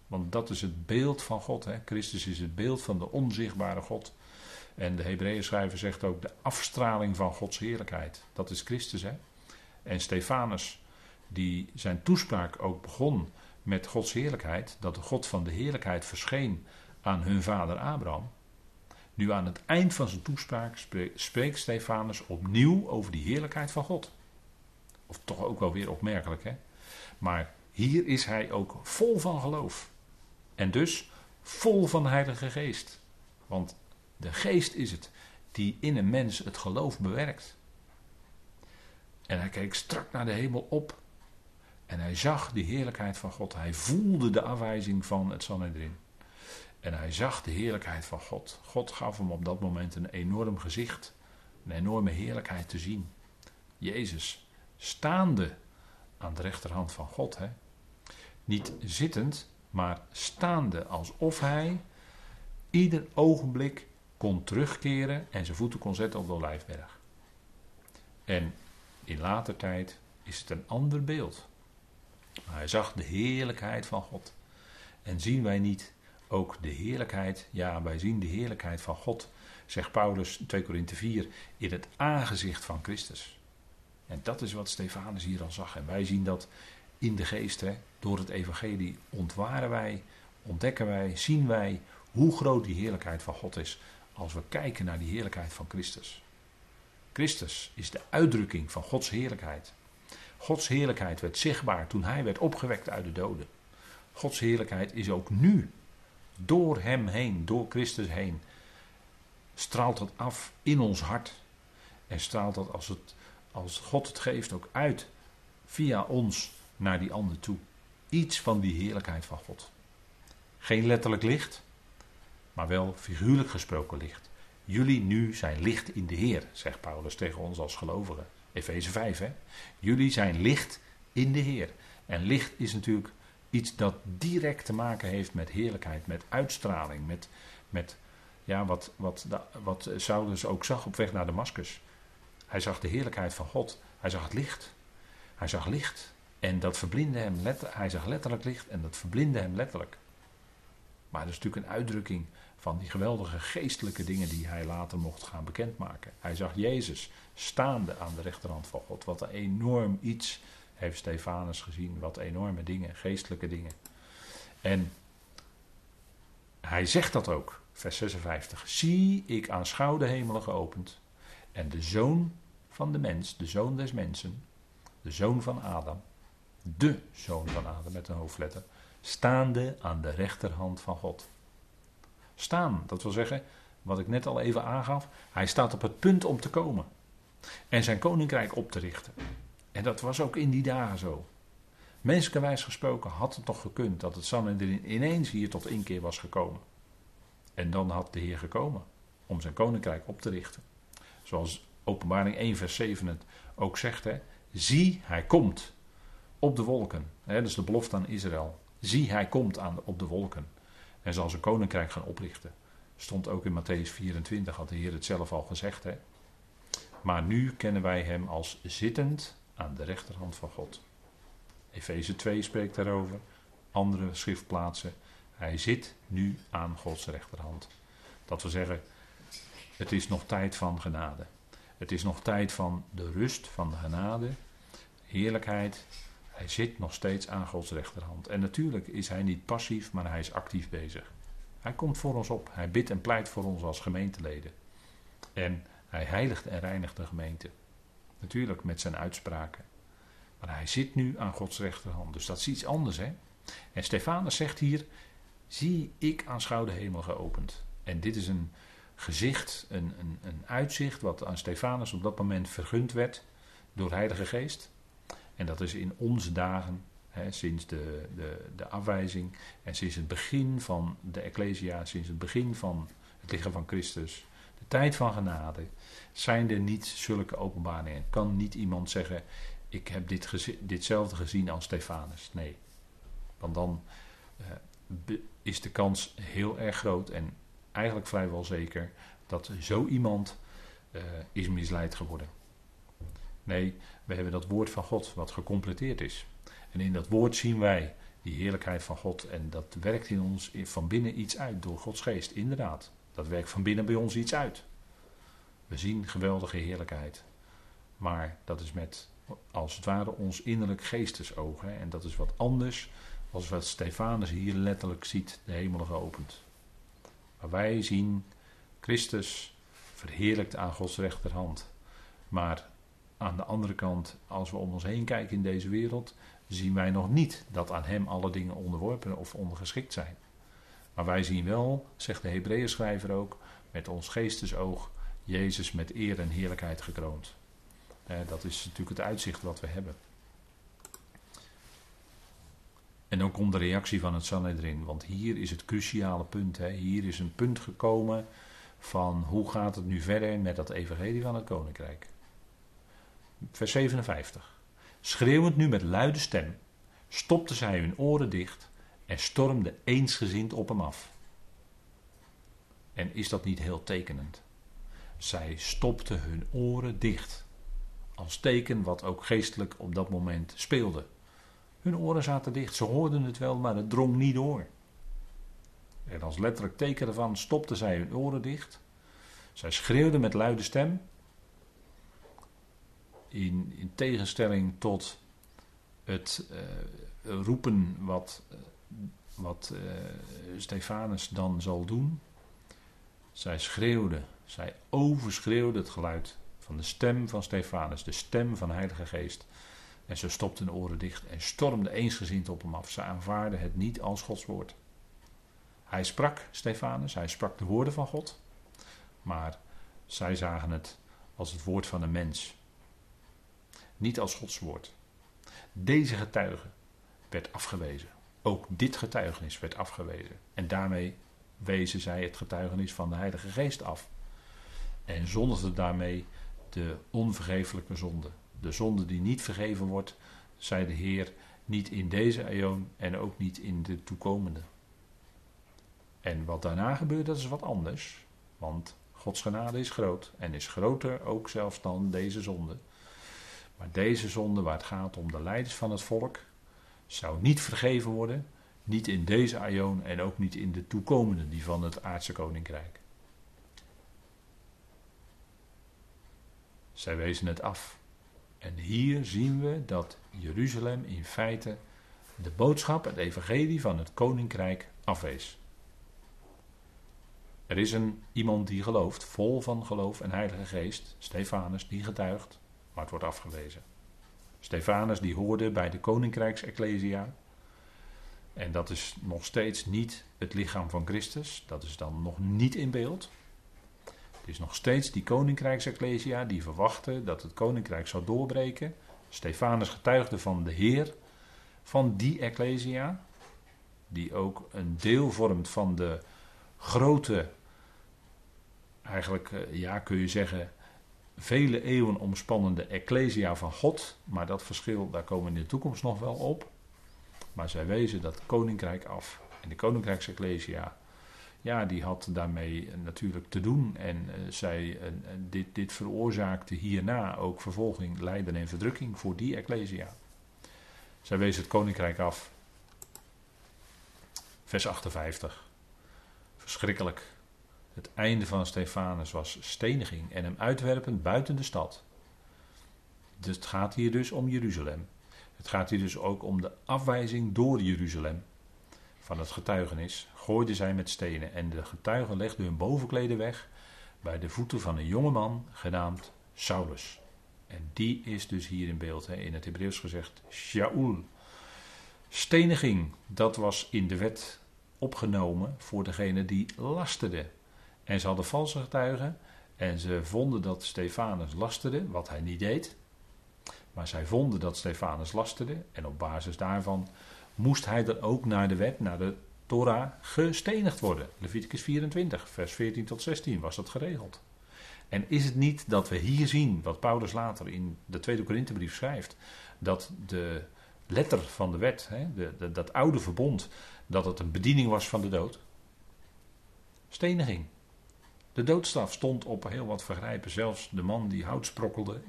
Want dat is het beeld van God. Hè? Christus is het beeld van de onzichtbare God. En de Hebreeën schrijver zegt ook de afstraling van Gods heerlijkheid. Dat is Christus. Hè? En Stefanus, die zijn toespraak ook begon met Gods heerlijkheid. Dat de God van de heerlijkheid verscheen aan hun vader Abraham. Nu aan het eind van zijn toespraak spreekt Stefanus opnieuw over die heerlijkheid van God. Of toch ook wel weer opmerkelijk, hè? Maar hier is hij ook vol van geloof. En dus vol van de Heilige Geest. Want de Geest is het die in een mens het geloof bewerkt. En hij keek strak naar de hemel op. En hij zag die heerlijkheid van God. Hij voelde de afwijzing van het Sanhedrin. En hij zag de heerlijkheid van God. God gaf hem op dat moment een enorm gezicht, een enorme heerlijkheid te zien. Jezus, staande aan de rechterhand van God. Hè? Niet zittend, maar staande alsof hij ieder ogenblik kon terugkeren en zijn voeten kon zetten op de olijfberg. En in later tijd is het een ander beeld. Hij zag de heerlijkheid van God. En zien wij niet ook de heerlijkheid, ja, wij zien de heerlijkheid van God, zegt Paulus 2 Korinthe 4, in het aangezicht van Christus. En dat is wat Stefanus hier al zag. En wij zien dat in de geest, hè, door het evangelie ontwaren wij, ontdekken wij, zien wij hoe groot die heerlijkheid van God is als we kijken naar die heerlijkheid van Christus. Christus is de uitdrukking van Gods heerlijkheid. Gods heerlijkheid werd zichtbaar toen hij werd opgewekt uit de doden. Gods heerlijkheid is ook nu door Hem heen, door Christus heen, straalt dat af in ons hart. En straalt dat als, het, als God het geeft ook uit via ons naar die ander toe. Iets van die heerlijkheid van God. Geen letterlijk licht, maar wel figuurlijk gesproken licht. Jullie nu zijn licht in de Heer, zegt Paulus tegen ons als gelovigen. Efeze 5, hè? Jullie zijn licht in de Heer. En licht is natuurlijk Iets dat direct te maken heeft met heerlijkheid, met uitstraling, met, met ja, wat, wat, wat Saulus ook zag op weg naar Damascus. Hij zag de heerlijkheid van God. Hij zag het licht. Hij zag licht. En dat verblindde hem letterlijk. Hij zag letterlijk licht en dat verblindde hem letterlijk. Maar dat is natuurlijk een uitdrukking van die geweldige geestelijke dingen die hij later mocht gaan bekendmaken. Hij zag Jezus staande aan de rechterhand van God. Wat een enorm iets heeft Stefanus gezien. Wat enorme dingen, geestelijke dingen. En hij zegt dat ook, vers 56. Zie, ik aanschouw de hemelen geopend. En de zoon van de mens, de zoon des mensen, de zoon van Adam, de zoon van Adam met een hoofdletter, staande aan de rechterhand van God. Staan, dat wil zeggen, wat ik net al even aangaf, hij staat op het punt om te komen en zijn koninkrijk op te richten. En dat was ook in die dagen zo. Menselijkerwijs gesproken had het toch gekund dat het Sanhedrin ineens hier tot inkeer was gekomen. En dan had de Heer gekomen om zijn koninkrijk op te richten. Zoals openbaring 1 vers 7 het ook zegt. Hè, Zie, hij komt op de wolken. Hè, dat is de belofte aan Israël. Zie, hij komt aan op de wolken. En zal zijn koninkrijk gaan oprichten. Stond ook in Matthäus 24, had de Heer het zelf al gezegd. Hè. Maar nu kennen wij hem als zittend aan de rechterhand van God. Efeze 2 spreekt daarover, andere schriftplaatsen. Hij zit nu aan Gods rechterhand. Dat wil zeggen, het is nog tijd van genade. Het is nog tijd van de rust van de genade. heerlijkheid. Hij zit nog steeds aan Gods rechterhand. En natuurlijk is hij niet passief, maar hij is actief bezig. Hij komt voor ons op. Hij bidt en pleit voor ons als gemeenteleden. En hij heiligt en reinigt de gemeente. Natuurlijk met zijn uitspraken. Maar hij zit nu aan Gods rechterhand. Dus dat is iets anders, hè? En Stefanus zegt hier: Zie ik aanschouw de hemel geopend. En dit is een gezicht, een, een, een uitzicht wat aan Stefanus op dat moment vergund werd door Heilige Geest. En dat is in onze dagen, hè, sinds de, de, de afwijzing en sinds het begin van de Ecclesia, sinds het begin van het lichaam van Christus, de tijd van genade, zijn er niet zulke openbaringen. Kan niet iemand zeggen, ik heb dit ditzelfde gezien als Stefanus. Nee, want dan uh, is de kans heel erg groot en eigenlijk vrijwel zeker dat zo iemand uh, is misleid geworden. Nee, we hebben dat woord van God wat gecompleteerd is. En in dat woord zien wij die heerlijkheid van God. En dat werkt in ons van binnen iets uit door Gods geest, inderdaad. Dat werkt van binnen bij ons iets uit. We zien geweldige heerlijkheid. Maar dat is met, als het ware, ons innerlijk geestesogen. En dat is wat anders als wat Stefanus hier letterlijk ziet, de hemel geopend. Maar wij zien Christus verheerlijkt aan Gods rechterhand. Maar aan de andere kant, als we om ons heen kijken in deze wereld, zien wij nog niet dat aan Hem alle dingen onderworpen of ondergeschikt zijn. Maar wij zien wel, zegt de Hebreeën schrijver ook, met ons geestesoog Jezus met eer en heerlijkheid gekroond. dat is natuurlijk het uitzicht wat we hebben. En dan komt de reactie van het Sanhedrin, want hier is het cruciale punt. Hè. Hier is een punt gekomen van hoe gaat het nu verder met dat evangelie van het koninkrijk. Vers 57. Schreeuwend nu met luide stem, stopten zij hun oren dicht en stormden eensgezind op hem af. En is dat niet heel tekenend? Zij stopten hun oren dicht. Als teken wat ook geestelijk op dat moment speelde. Hun oren zaten dicht, ze hoorden het wel, maar het drong niet door. En als letterlijk teken ervan stopten zij hun oren dicht. Zij schreeuwden met luide stem in, in tegenstelling tot het uh, roepen wat, uh, wat uh, Stefanus dan zal doen. Zij schreeuwde, zij overschreeuwde het geluid van de stem van Stefanus, de stem van de Heilige Geest. En ze stopte hun oren dicht en stormde eensgezind op hem af. Ze aanvaarden het niet als Gods woord. Hij sprak, Stefanus, hij sprak de woorden van God. Maar zij zagen het als het woord van een mens niet als Gods woord. Deze getuige werd afgewezen. Ook dit getuigenis werd afgewezen. En daarmee wezen zij het getuigenis van de Heilige Geest af. En zondigden daarmee de onvergeeflijke zonde. De zonde die niet vergeven wordt, zei de Heer, niet in deze eeuw en ook niet in de toekomende. En wat daarna gebeurt, dat is wat anders. Want Gods genade is groot en is groter ook zelfs dan deze zonde. Maar deze zonde, waar het gaat om de leiders van het volk, zou niet vergeven worden. Niet in deze aion en ook niet in de toekomende, die van het aardse koninkrijk. Zij wezen het af. En hier zien we dat Jeruzalem in feite de boodschap, het evangelie van het koninkrijk afwees. Er is een, iemand die gelooft, vol van geloof en heilige geest, Stefanus, die getuigt maar het wordt afgewezen. Stefanus die hoorde bij de koninkrijksecclesia. En dat is nog steeds niet het lichaam van Christus. Dat is dan nog niet in beeld. Het is nog steeds die koninkrijksecclesia die verwachtte dat het koninkrijk zou doorbreken. Stefanus getuigde van de Heer van die ecclesia. Die ook een deel vormt van de grote, eigenlijk eh, ja kun je zeggen, vele eeuwen omspannende Ecclesia van God. Maar dat verschil, daar komen we in de toekomst nog wel op. Maar zij wezen dat koninkrijk af. En de koninkrijksecclesia, ja, die had daarmee natuurlijk te doen. En uh, zij, dit, dit veroorzaakte hierna ook vervolging, lijden en verdrukking voor die ecclesia. Zij wezen het koninkrijk af. Vers 58. Verschrikkelijk. Het einde van Stefanus was steniging en hem uitwerpen buiten de stad. Dus het gaat hier dus om Jeruzalem. Het gaat hier dus ook om de afwijzing door Jeruzalem van het getuigenis. Gooiden zij met stenen en de getuigen legden hun bovenkleden weg bij de voeten van een jongeman genaamd Saulus. En die is dus hier in beeld, in het Hebreeuws gezegd Shaul. Steniging, dat was in de wet opgenomen voor degene die lasterde. En ze hadden valse getuigen en ze vonden dat Stefanus lasterde, wat hij niet deed. Maar zij vonden dat Stefanus lasterde en op basis daarvan moest hij dan ook naar de wet, naar de Torah, gestenigd worden. Leviticus 24, vers 14 tot 16 was dat geregeld. En is het niet dat we hier zien, wat Paulus later in de Tweede Korinthebrief schrijft, dat de letter van de wet, hè, de, dat oude verbond, dat het een bediening was van de dood? Steniging. De doodstraf stond op heel wat vergrijpen. Zelfs de man die hout sprokkelde,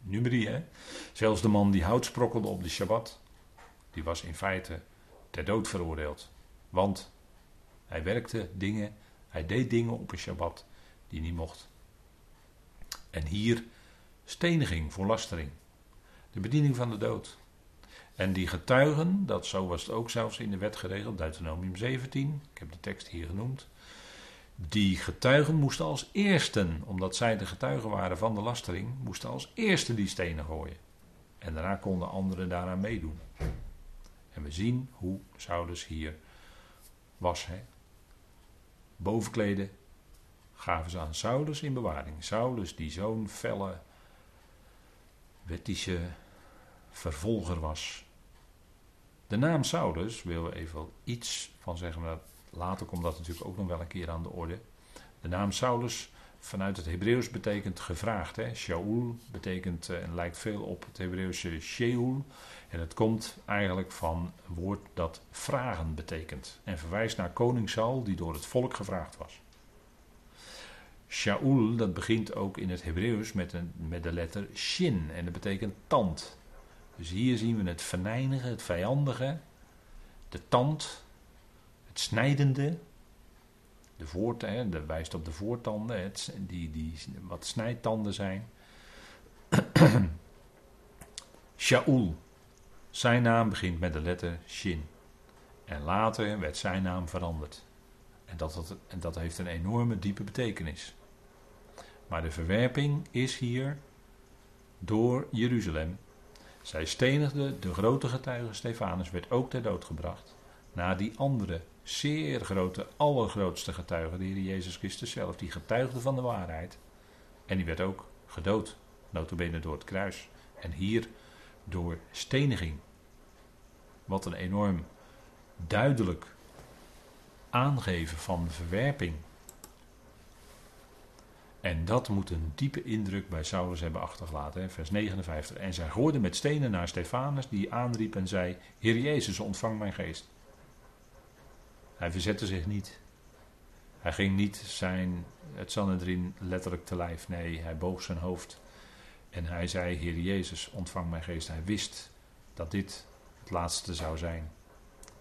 numeri hè. Zelfs de man die hout sprokkelde op de Shabbat, die was in feite ter dood veroordeeld. Want hij werkte dingen, hij deed dingen op een Shabbat die niet mocht. En hier steniging voor lastering. De bediening van de dood. En die getuigen, dat zo was het ook zelfs in de wet geregeld, Deuteronomium 17, ik heb de tekst hier genoemd. Die getuigen moesten als eersten, omdat zij de getuigen waren van de lastering, moesten als eerste die stenen gooien. En daarna konden anderen daaraan meedoen. En we zien hoe Saulus hier was. Hè? Bovenkleden gaven ze aan Saulus in bewaring. Saulus, die zo'n felle wettische vervolger was. De naam Saulus, willen we even iets van zeggen, maar later komt dat natuurlijk ook nog wel een keer aan de orde. De naam Saulus vanuit het Hebreeuws betekent gevraagd. Hè? Shaul betekent uh, en lijkt veel op het Hebreeuwse Sheul. En het komt eigenlijk van een woord dat vragen betekent. En verwijst naar koning Saul die door het volk gevraagd was. Shaul, dat begint ook in het Hebreeuws met, met de letter shin. En dat betekent tand. Dus hier zien we het venijnige, het vijandige, de tand, het snijdende. De voort, hè, dat wijst op de voortanden, het, die, die wat snijtanden zijn. Shaul, zijn naam begint met de letter Shin. En later werd zijn naam veranderd. En dat, dat, en dat heeft een enorme diepe betekenis. Maar de verwerping is hier door Jeruzalem. Zij stenigde de grote getuige Stefanus, werd ook ter dood gebracht. Na die andere, zeer grote, allergrootste getuige, de Heer Jezus Christus zelf, die getuigde van de waarheid. En die werd ook gedood, notabene door het kruis. En hier door steniging. Wat een enorm duidelijk aangeven van verwerping. En dat moet een diepe indruk bij Saulus hebben achtergelaten. Vers 59. En zij gooiden met stenen naar Stefanus, die aanriep en zei: Heer Jezus, ontvang mijn geest. Hij verzette zich niet. Hij ging niet zijn, het Sanhedrin letterlijk te lijf. Nee, hij boog zijn hoofd en hij zei: Heer Jezus, ontvang mijn geest. Hij wist dat dit het laatste zou zijn.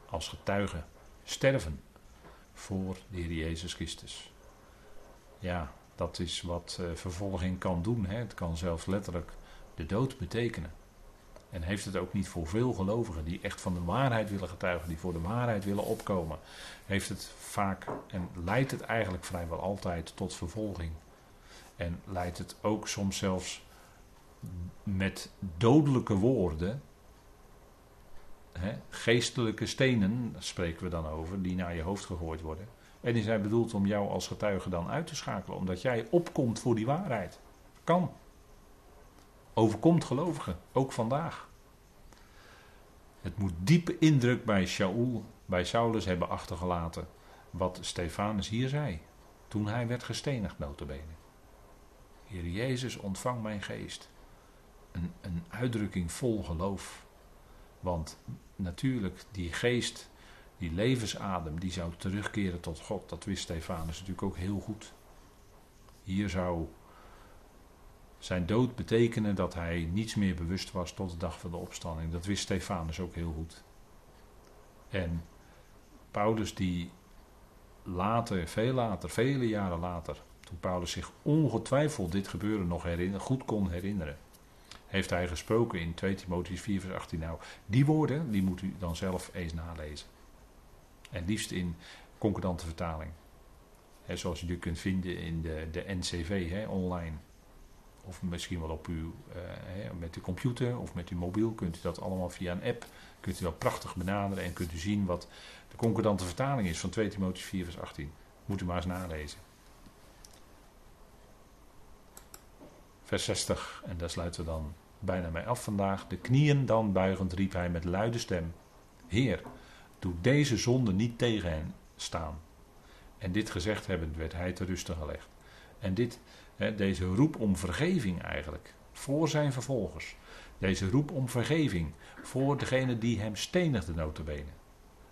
Als getuige sterven voor de Heer Jezus Christus. Ja, dat is wat uh, vervolging kan doen. Hè. Het kan zelfs letterlijk de dood betekenen. En heeft het ook niet voor veel gelovigen die echt van de waarheid willen getuigen, die voor de waarheid willen opkomen, heeft het vaak en leidt het eigenlijk vrijwel altijd tot vervolging. En leidt het ook soms zelfs met dodelijke woorden, hè, geestelijke stenen, spreken we dan over, die naar je hoofd gegooid worden. En die zijn bedoeld om jou als getuige dan uit te schakelen, omdat jij opkomt voor die waarheid. Kan. Overkomt gelovigen, ook vandaag. Het moet diepe indruk bij Shaul, bij Saulus hebben achtergelaten, wat Stefanus hier zei, toen hij werd gestenigd notabene. Heer Jezus, ontvang mijn geest een, een uitdrukking vol geloof. Want natuurlijk, die geest, die levensadem, die zou terugkeren tot God. Dat wist Stefanus natuurlijk ook heel goed. Hier zou zijn dood betekenen dat hij niets meer bewust was tot de dag van de opstanding. Dat wist Stefanus ook heel goed. En Paulus die later, veel later, vele jaren later, toen Paulus zich ongetwijfeld dit gebeuren nog herinner, goed kon herinneren, heeft hij gesproken in 2 Timotheus 4 vers 18. Nou, die woorden, die moet u dan zelf eens nalezen. En liefst in concordante vertaling. zoals u die kunt vinden in de, de NCV online. Of misschien wel op uw, uh, met uw computer of met uw mobiel kunt u dat allemaal via een app. Kunt u dat prachtig benaderen en kunt u zien wat de concordante vertaling is van 2 Timotheus 4 vers 18. Moet u maar eens nalezen. Vers 60, en daar sluiten we dan bijna mee af vandaag. De knieën dan buigend riep hij met luide stem: Heer, doe deze zonde niet tegen hen staan. En dit gezegd hebbend werd hij te rusten gelegd. En dit, deze roep om vergeving eigenlijk, voor zijn vervolgers. Deze roep om vergeving voor degene die hem stenigde notabene.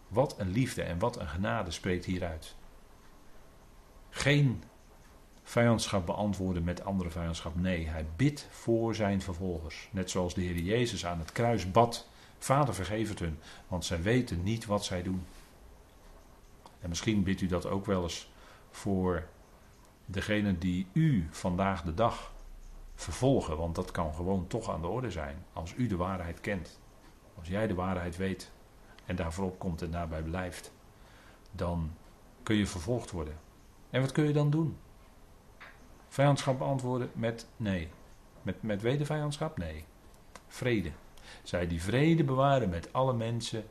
Wat een liefde en wat een genade spreekt hieruit. Geen vijandschap beantwoorden met andere vijandschap. Nee, hij bidt voor zijn vervolgers. Net zoals de Heer Jezus aan het kruis bad. Vader vergeef het hun, want zij weten niet wat zij doen. En misschien bidt u dat ook wel eens voor degene die u vandaag de dag vervolgen. Want dat kan gewoon toch aan de orde zijn. Als u de waarheid kent. Als jij de waarheid weet en daarvoor opkomt en daarbij blijft. Dan kun je vervolgd worden. En wat kun je dan doen? Vijandschap beantwoorden met nee. Met, met wedervijandschap? Nee. Vrede. Zij die vrede bewaren met alle mensen,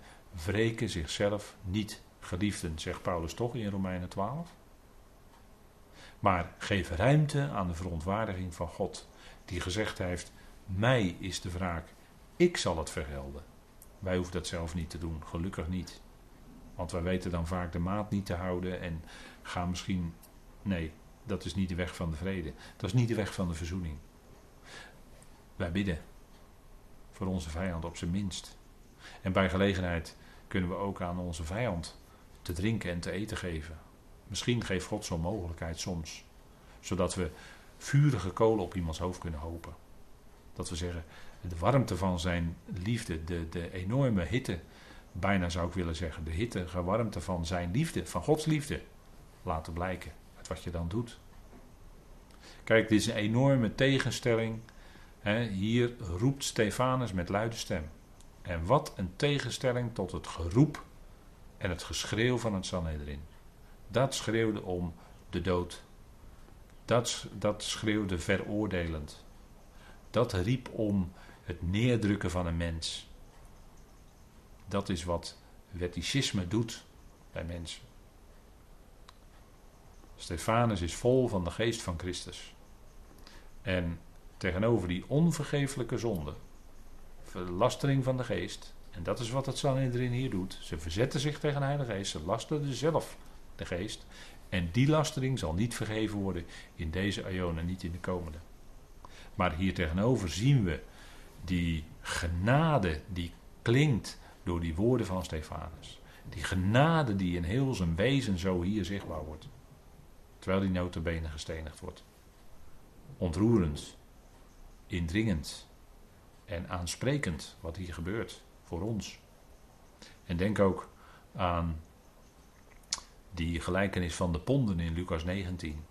wreken zichzelf niet. Geliefden, zegt Paulus toch in Romeinen 12. Maar geef ruimte aan de verontwaardiging van God, die gezegd heeft: Mij is de wraak, ik zal het vergelden. Wij hoeven dat zelf niet te doen, gelukkig niet. Want wij weten dan vaak de maat niet te houden en gaan misschien. Nee, dat is niet de weg van de vrede. Dat is niet de weg van de verzoening. Wij bidden voor onze vijand op zijn minst. En bij gelegenheid kunnen we ook aan onze vijand te drinken en te eten geven. Misschien geeft God zo'n mogelijkheid soms. Zodat we vurige kolen op iemands hoofd kunnen hopen. Dat we zeggen, de warmte van zijn liefde, de, de enorme hitte, bijna zou ik willen zeggen, de hitte, warmte van zijn liefde, van Gods liefde, laten blijken wat je dan doet. Kijk, dit is een enorme tegenstelling. hier roept Stefanus met luide stem. En wat een tegenstelling tot het geroep en het geschreeuw van het Sanhedrin. Dat schreeuwde om de dood. Dat, dat schreeuwde veroordelend. Dat riep om het neerdrukken van een mens. Dat is wat wetticisme doet bij mensen. Stefanus is vol van de geest van Christus. En tegenover die onvergeeflijke zonde, verlastering van de geest, en dat is wat het Sanhedrin hier doet. Ze verzetten zich tegen de Heilige Geest, ze lasterden zelf de geest. En die lastering zal niet vergeven worden in deze eonen, niet in de komende. Maar hier tegenover zien we die genade die klinkt door die woorden van Stefanus. Die genade die in heel zijn wezen zo hier zichtbaar wordt terwijl die notabene gestenigd wordt. Ontroerend, indringend en aansprekend wat hier gebeurt voor ons. En denk ook aan die gelijkenis van de ponden in Lucas 19,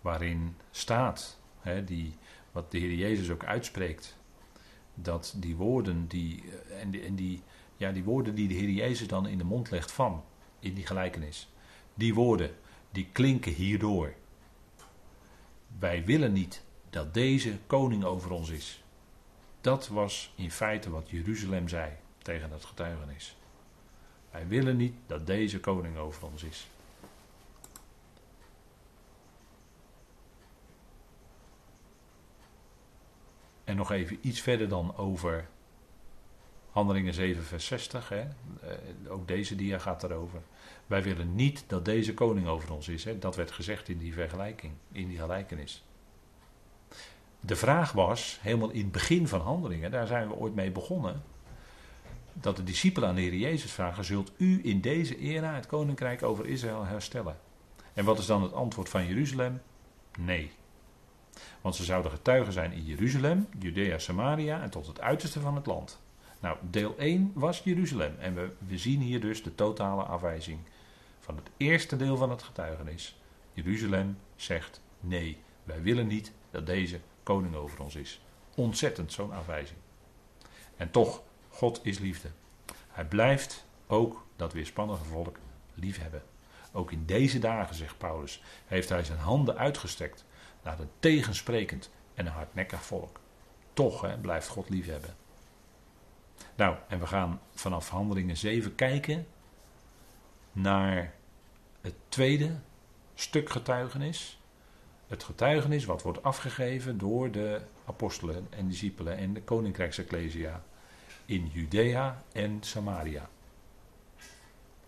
waarin staat, hè, die, wat de Heer Jezus ook uitspreekt, dat die woorden die, en die, en die, ja, die woorden die de Heer Jezus dan in de mond legt van, in die gelijkenis, die woorden, die klinken hierdoor. Wij willen niet dat deze koning over ons is. Dat was in feite wat Jeruzalem zei tegen het getuigenis. Wij willen niet dat deze koning over ons is. En nog even iets verder dan over Handelingen 7, vers 60. Hè? Eh, ook deze dia gaat erover. Wij willen niet dat deze koning over ons is. Hè? Dat werd gezegd in die vergelijking, in die gelijkenis. De vraag was, helemaal in het begin van handelingen, daar zijn we ooit mee begonnen. Dat de discipelen aan de Heer Jezus vragen: Zult u in deze era het koninkrijk over Israël herstellen? En wat is dan het antwoord van Jeruzalem? Nee. Want ze zouden getuigen zijn in Jeruzalem, Judea, Samaria en tot het uiterste van het land. Nou, deel 1 was Jeruzalem. En we, we zien hier dus de totale afwijzing van het eerste deel van het getuigenis. Jeruzalem zegt nee, wij willen niet dat deze koning over ons is. Ontzettend, zo'n afwijzing. En toch, God is liefde. Hij blijft ook dat weerspannige volk liefhebben. Ook in deze dagen, zegt Paulus, heeft hij zijn handen uitgestrekt naar een tegensprekend en een hardnekkig volk. Toch hè, blijft God liefhebben. Nou, en we gaan vanaf Handelingen 7 kijken naar het tweede stuk getuigenis. Het getuigenis wat wordt afgegeven door de apostelen en discipelen en de koninkrijksecclesia in Judea en Samaria.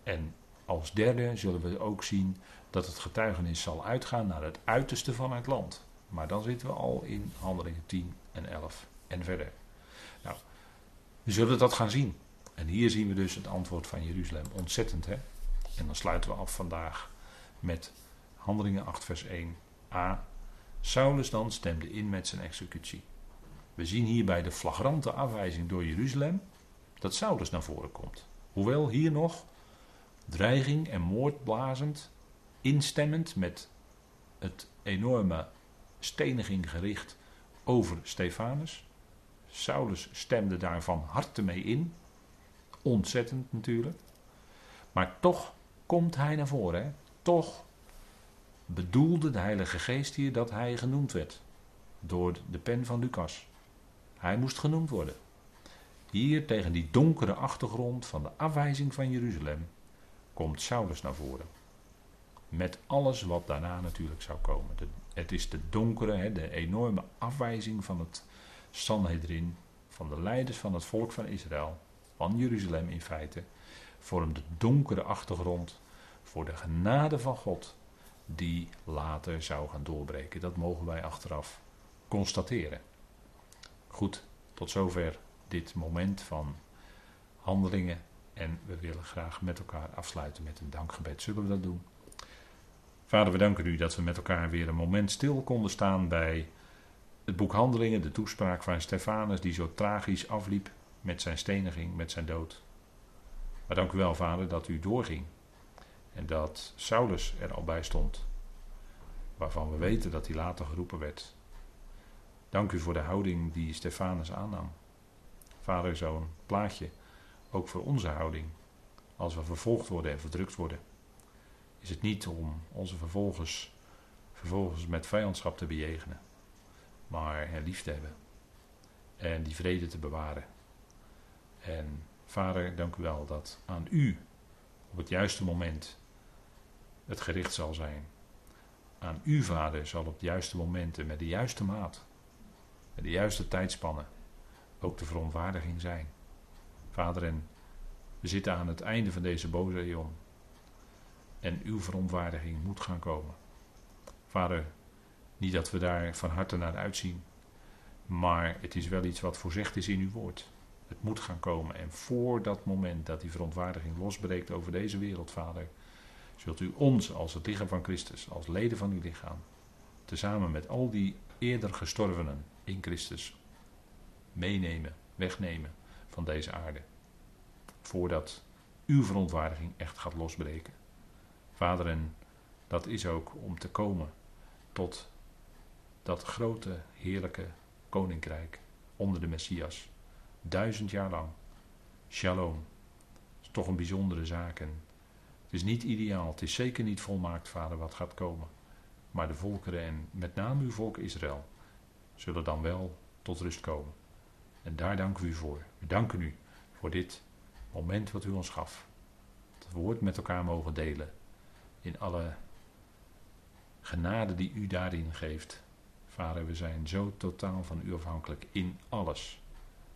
En als derde zullen we ook zien dat het getuigenis zal uitgaan naar het uiterste van het land. Maar dan zitten we al in handelingen 10 en 11 en verder. Nou, we zullen dat gaan zien. En hier zien we dus het antwoord van Jeruzalem. Ontzettend hè. En dan sluiten we af vandaag met handelingen 8 vers 1 a. Saulus dan stemde in met zijn executie. We zien hierbij de flagrante afwijzing door Jeruzalem dat Saulus naar voren komt. Hoewel hier nog dreiging en moord blazend, instemmend met het enorme steniging gericht over Stefanus. Saulus stemde daar van harte mee in. Ontzettend natuurlijk. Maar toch komt hij naar voren. Hè? Toch bedoelde de Heilige Geest hier dat hij genoemd werd. Door de pen van Lucas. Hij moest genoemd worden. Hier tegen die donkere achtergrond van de afwijzing van Jeruzalem komt Saulus naar voren. Met alles wat daarna natuurlijk zou komen. het is de donkere, de enorme afwijzing van het Sanhedrin, van de leiders van het volk van Israël, van Jeruzalem in feite, vormt de donkere achtergrond voor de genade van God, die later zou gaan doorbreken. Dat mogen wij achteraf constateren. Goed, tot zover dit moment van handelingen en we willen graag met elkaar afsluiten met een dankgebed. Zullen we dat doen? Vader, we danken u dat we met elkaar weer een moment stil konden staan bij het boek Handelingen, de toespraak van Stefanus, die zo tragisch afliep met zijn steniging, met zijn dood. Maar dank u wel, Vader, dat u doorging en dat Saulus er al bij stond, waarvan we weten dat hij later geroepen werd. Dank u voor de houding die Stefanus aannam. Vader, zo'n plaatje ook voor onze houding. Als we vervolgd worden en verdrukt worden. Is het niet om onze vervolgers, vervolgens met vijandschap te bejegenen. Maar hen lief te hebben. En die vrede te bewaren. En vader, dank u wel dat aan u op het juiste moment het gericht zal zijn. Aan u, vader, zal op het juiste momenten met de juiste maat, de juiste tijdspannen, ook de verontwaardiging zijn. Vader, en we zitten aan het einde van deze boze. En uw verontwaardiging moet gaan komen. Vader, niet dat we daar van harte naar uitzien, maar het is wel iets wat voorzegd is in uw woord. Het moet gaan komen. En voor dat moment dat die verontwaardiging losbreekt over deze wereld, Vader, zult u ons als het lichaam van Christus, als leden van uw lichaam, tezamen met al die eerder gestorvenen in Christus, meenemen, wegnemen van deze aarde. Voordat uw verontwaardiging echt gaat losbreken. Vader, en dat is ook om te komen tot dat grote, heerlijke koninkrijk onder de Messias. Duizend jaar lang. Shalom. is toch een bijzondere zaak. En het is niet ideaal. Het is zeker niet volmaakt, vader, wat gaat komen. Maar de volkeren en met name uw volk Israël zullen dan wel tot rust komen. En daar danken we u voor. We danken u voor dit moment wat u ons gaf. Het woord met elkaar mogen delen. In alle genade die u daarin geeft. Vader, we zijn zo totaal van u afhankelijk in alles.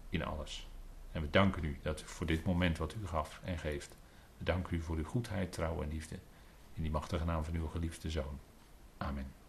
In alles. En we danken u dat voor dit moment wat u gaf en geeft. We danken u voor uw goedheid, trouw en liefde. In die machtige naam van uw geliefde zoon. Amen.